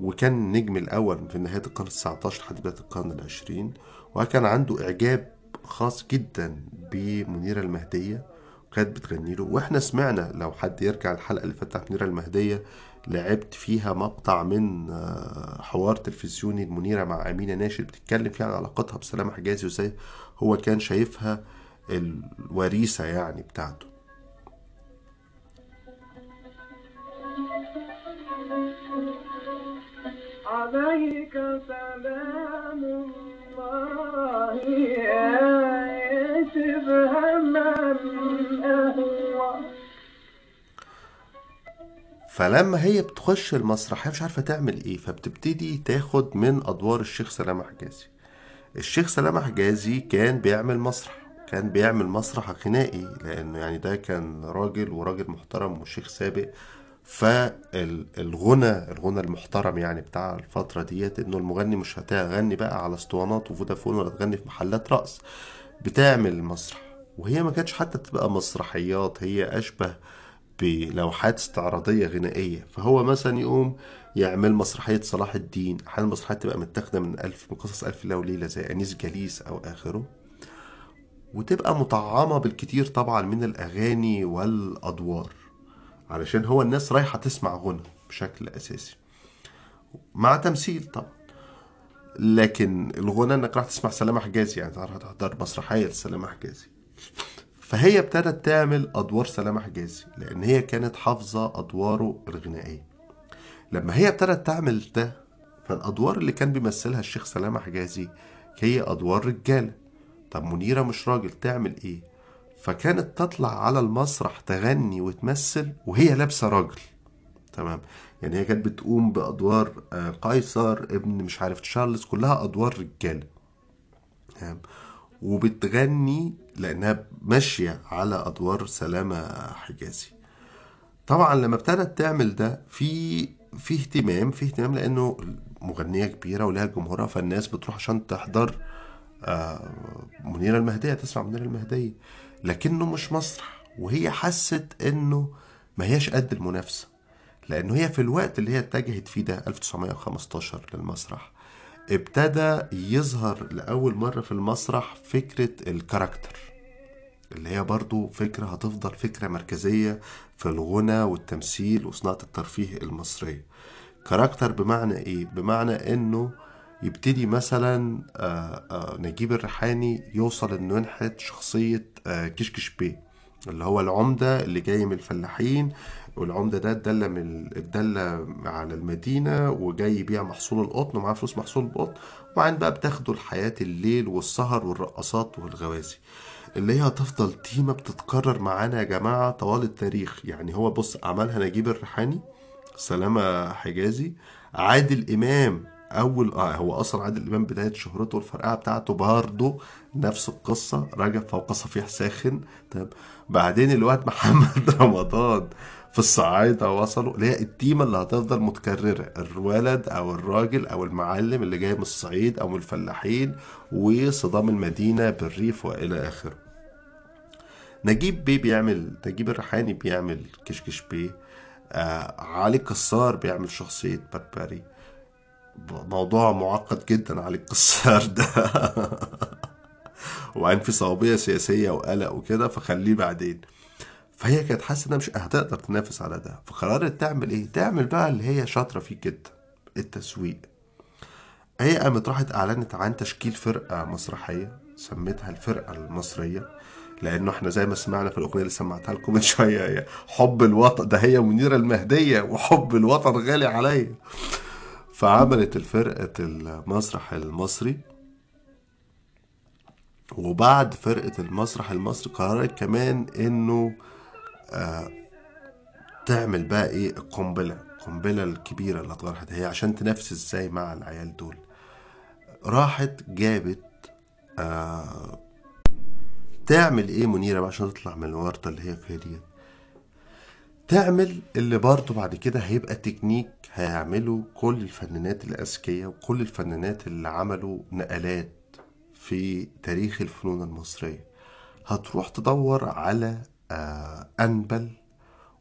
وكان النجم الأول في نهاية القرن التسعتاشر لحد بداية القرن العشرين. وكان عنده إعجاب خاص جدا بمنيرة المهدية وكانت بتغني له. وإحنا سمعنا لو حد يرجع الحلقة اللي فاتت منيرة المهدية لعبت فيها مقطع من آه، حوار تلفزيوني المنيرة مع أمينة ناشد بتتكلم فيه عن علاقتها بسلام حجازي وإزاي هو كان شايفها الوريثة يعني بتاعته. عليك سلام الله يا شبه من أهوى فلما هي بتخش المسرح هي مش عارفة تعمل إيه فبتبتدي تاخد من أدوار الشيخ سلامة حجازي. الشيخ سلامة حجازي كان بيعمل مسرح كان بيعمل مسرح غنائي لأنه يعني ده كان راجل وراجل محترم وشيخ سابق. فالغنى الغنى المحترم يعني بتاع الفترة ديت إنه المغني مش هتغني بقى على اسطوانات وفودافون ولا تغني في محلات رقص بتعمل مسرح. وهي ما كانتش حتى بتبقى مسرحيات هي أشبه بلوحات استعراضية غنائية. فهو مثلا يقوم يعمل مسرحية صلاح الدين. أحيانا المسرحيات تبقى متاخدة من ألف من قصص ألف ليلة وليلة زي أنيس جليس أو آخره؟ وتبقى مطعمة بالكتير طبعا من الأغاني والأدوار. علشان هو الناس رايحة تسمع غنى بشكل أساسي. مع تمثيل طبعا. لكن الغنى إنك راح تسمع سلامة حجازي يعني راح تحضر مسرحية لسلامة حجازي فهي ابتدت تعمل أدوار سلامة حجازي لأن هي كانت حافظة أدواره الغنائية. لما هي ابتدت تعمل ده فالأدوار اللي كان بيمثلها الشيخ سلامة حجازي هي أدوار رجالة طب منيرة مش راجل تعمل إيه؟ فكانت تطلع على المسرح تغني وتمثل وهي لابسة راجل. تمام؟ يعني هي كانت بتقوم بأدوار آه، قيصر ابن مش عارف تشارلز كلها أدوار رجاله تمام؟ وبتغني لأنها ماشية على أدوار سلامة حجازي. طبعا لما ابتدت تعمل ده في في اهتمام في اهتمام لأنه مغنية كبيرة ولها جمهورها فالناس بتروح عشان تحضر آه، منيرة المهدية تسمع منيرة المهدية. لكنه مش مسرح وهي حست إنه ما هياش قد المنافسة لأنه هي في الوقت اللي هي اتجهت فيه ده 1915 للمسرح ابتدى يظهر لأول مرة في المسرح فكرة الكاركتر اللي هي برضو فكرة هتفضل فكرة مركزية في الغنى والتمثيل وصناعة الترفيه المصرية كاركتر بمعنى إيه؟ بمعنى إنه يبتدي مثلا آه، آه، نجيب الريحاني يوصل إنه ينحت شخصية آه، كشكش بيه اللي هو العمدة اللي جاي من الفلاحين والعمدة ده اتدلى من اتدلى على المدينة وجاي يبيع محصول القطن ومعاه فلوس محصول القطن وبعدين بقى بتاخدوا الحياة الليل والسهر والرقصات والغوازي. اللي هي هتفضل تيمة بتتكرر معانا يا جماعة طوال التاريخ. يعني هو بص عملها نجيب الريحاني سلامة حجازي عادل إمام أول آه هو أصلا عادل إمام بداية شهرته والفرقعة بتاعته برضه نفس القصة رجب فوق صفيح ساخن. تمام بعدين الواد محمد رمضان في الصعايدة وصلوا اللي هي التيمة اللي هتفضل متكررة الولد أو الراجل أو المعلم اللي جاي من الصعيد أو من الفلاحين وصدام المدينة بالريف وإلى آخره. نجيب بيه بيعمل نجيب الريحاني بيعمل كشكش بيه. آه علي كسار بيعمل شخصية بربري. موضوع معقد جدا علي الكسار ده. وبعدين في صعوبية سياسية وقلق وكده فخليه بعدين. فهي كانت حاسة إنها مش هتقدر تنافس على ده. فقررت تعمل إيه؟ تعمل بقى اللي هي شاطرة فيه جدا التسويق. هي قامت راحت أعلنت عن تشكيل فرقة مسرحية سميتها الفرقة المصرية لأنه إحنا زي ما سمعنا في الأغنية اللي سمعتها لكم من شوية حب الوطن ده هي منيرة المهدية وحب الوطن غالي عليا. فعملت الفرقة المسرح المصري وبعد فرقة المسرح المصري قررت كمان إنه آه تعمل بقى إيه؟ القنبلة القنبلة الكبيرة اللي هتغير هي عشان تنافس إزاي مع العيال دول. راحت جابت آه تعمل إيه منيرة بقى عشان تطلع من الورطة اللي هي فيها دي تعمل اللي برضه بعد كده هيبقى تكنيك هيعمله كل الفنانات الأذكياء وكل الفنانات اللي عملوا نقلات في تاريخ الفنون المصرية. هتروح تدور على آه، أنبل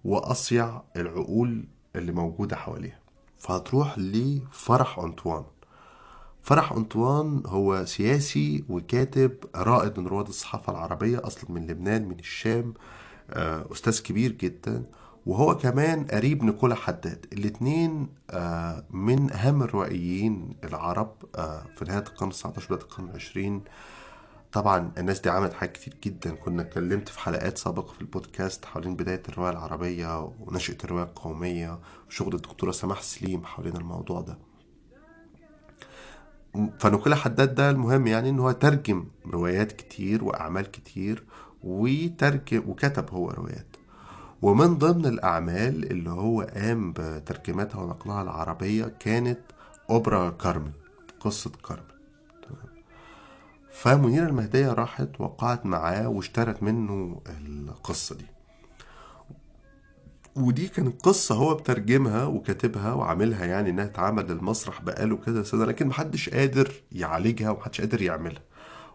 وأصيع العقول اللي موجودة حواليها. فهتروح لفرح أنطوان. فرح أنطوان هو سياسي وكاتب رائد من رواد الصحافة العربية أصلا من لبنان من الشام آه، أستاذ كبير جدا. وهو كمان قريب نيكولا حداد. الاتنين آه، من أهم الروائيين العرب آه، في نهاية القرن 19 بداية القرن العشرين. طبعا الناس دي عملت حاجات كتير جدا. كنا اتكلمت في حلقات سابقة في البودكاست حوالين بداية الرواية العربية ونشأة الرواية القومية وشغل الدكتورة سماح سليم حوالين الموضوع ده. فنقول حداد ده المهم يعني إن هو ترجم روايات كتير وأعمال كتير وترجم وكتب هو روايات. ومن ضمن الأعمال اللي هو قام بترجمتها ونقلها العربية كانت أوبرا كارمن قصة كارمن. فمنيرة المهدية راحت وقعت معاه واشترت منه القصة دي. ودي كانت قصة هو بترجمها وكاتبها وعاملها يعني إنها اتعمل للمسرح بقاله كذا سنة لكن محدش قادر يعالجها ومحدش قادر يعملها.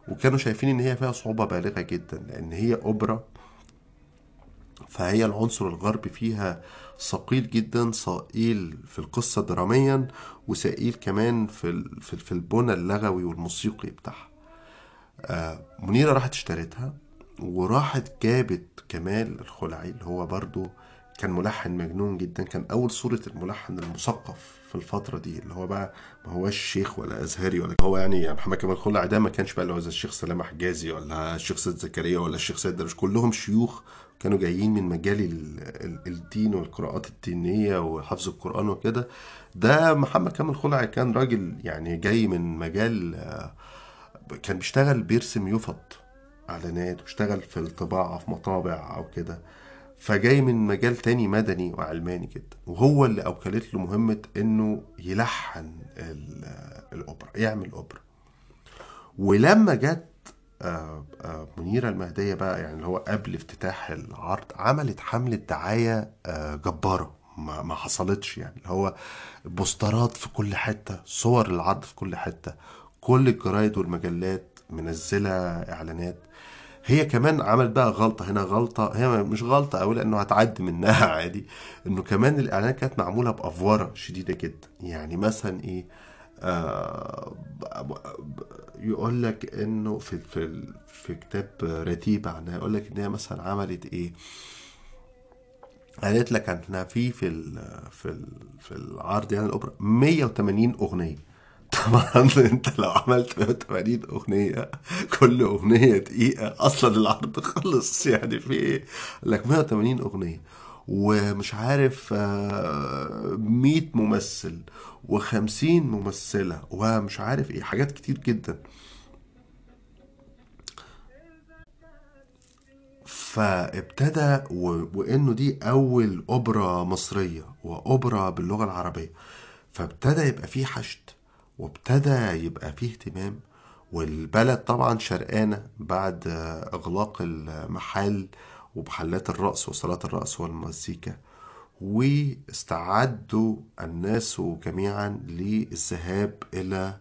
وكانوا شايفين إن هي فيها صعوبة بالغة جدا لأن هي أوبرا فهي العنصر الغربي فيها ثقيل جدا ثقيل في القصة دراميا وثقيل كمان في في البنى اللغوي والموسيقي بتاعها. آه، منيرة راحت اشترتها وراحت جابت كمال الخلعي اللي هو برضو كان ملحن مجنون جدا كان أول صورة الملحن المثقف في الفترة دي اللي هو بقى ما هوش شيخ ولا أزهري ولا هو يعني محمد كمال الخلعي ده ما كانش بقى اللي هو زي الشيخ سلامة حجازي ولا الشيخ سيد زكريا ولا الشيخ سيد درويش كلهم شيوخ كانوا جايين من مجال ال- ال- الدين والقراءات الدينية وحفظ القرآن وكده. ده محمد كامل الخلعي كان راجل يعني جاي من مجال كان بيشتغل بيرسم يفط إعلانات واشتغل في الطباعة في مطابع أو كده. فجاي من مجال تاني مدني وعلماني جدا وهو اللي أوكلت له مهمة إنه يلحن ال- الأوبرا يعمل أوبرا. ولما جت آه، آه، منيرة المهدية بقى يعني اللي هو قبل افتتاح العرض عملت حملة دعاية آه، جبارة ما ما حصلتش يعني. اللي هو بوسترات في كل حتة صور العرض في كل حتة كل الجرايد والمجلات منزلة إعلانات. هي كمان عملت بقى غلطة هنا غلطة هي مش غلطة أوي لأنه هتعدي منها عادي. إنه كمان الإعلانات كانت معمولة بأفورة شديدة جدا. يعني مثلا إيه؟ يقول لك إنه في في في كتاب رتيبة عنها يقول لك ان هي مثلا عملت إيه؟ قالت لك انها في في في في العرض يعني الأوبرا 180 أغنية. طبعا أنت لو عملت 180 أغنية كل أغنية دقيقة أصلا العرض خلص يعني في إيه؟ لك 180 أغنية. ومش عارف آه، 100 ممثل و50 ممثلة ومش عارف إيه حاجات كتير جدا. فابتدى و... وإنه دي أول أوبرا مصرية وأوبرا باللغة العربية. فابتدى يبقى فيه حشد وابتدى يبقى فيه اهتمام والبلد طبعا شرقانة بعد إغلاق المحال ومحلات الرقص وصالات الرقص والمزيكا واستعدوا الناس جميعا للذهاب إلى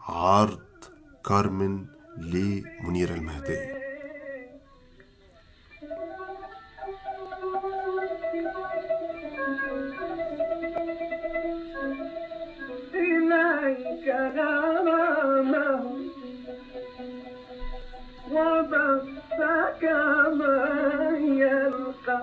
عرض كارمن لمنيرة المهدية إليك غرامه وبثك ما يلقى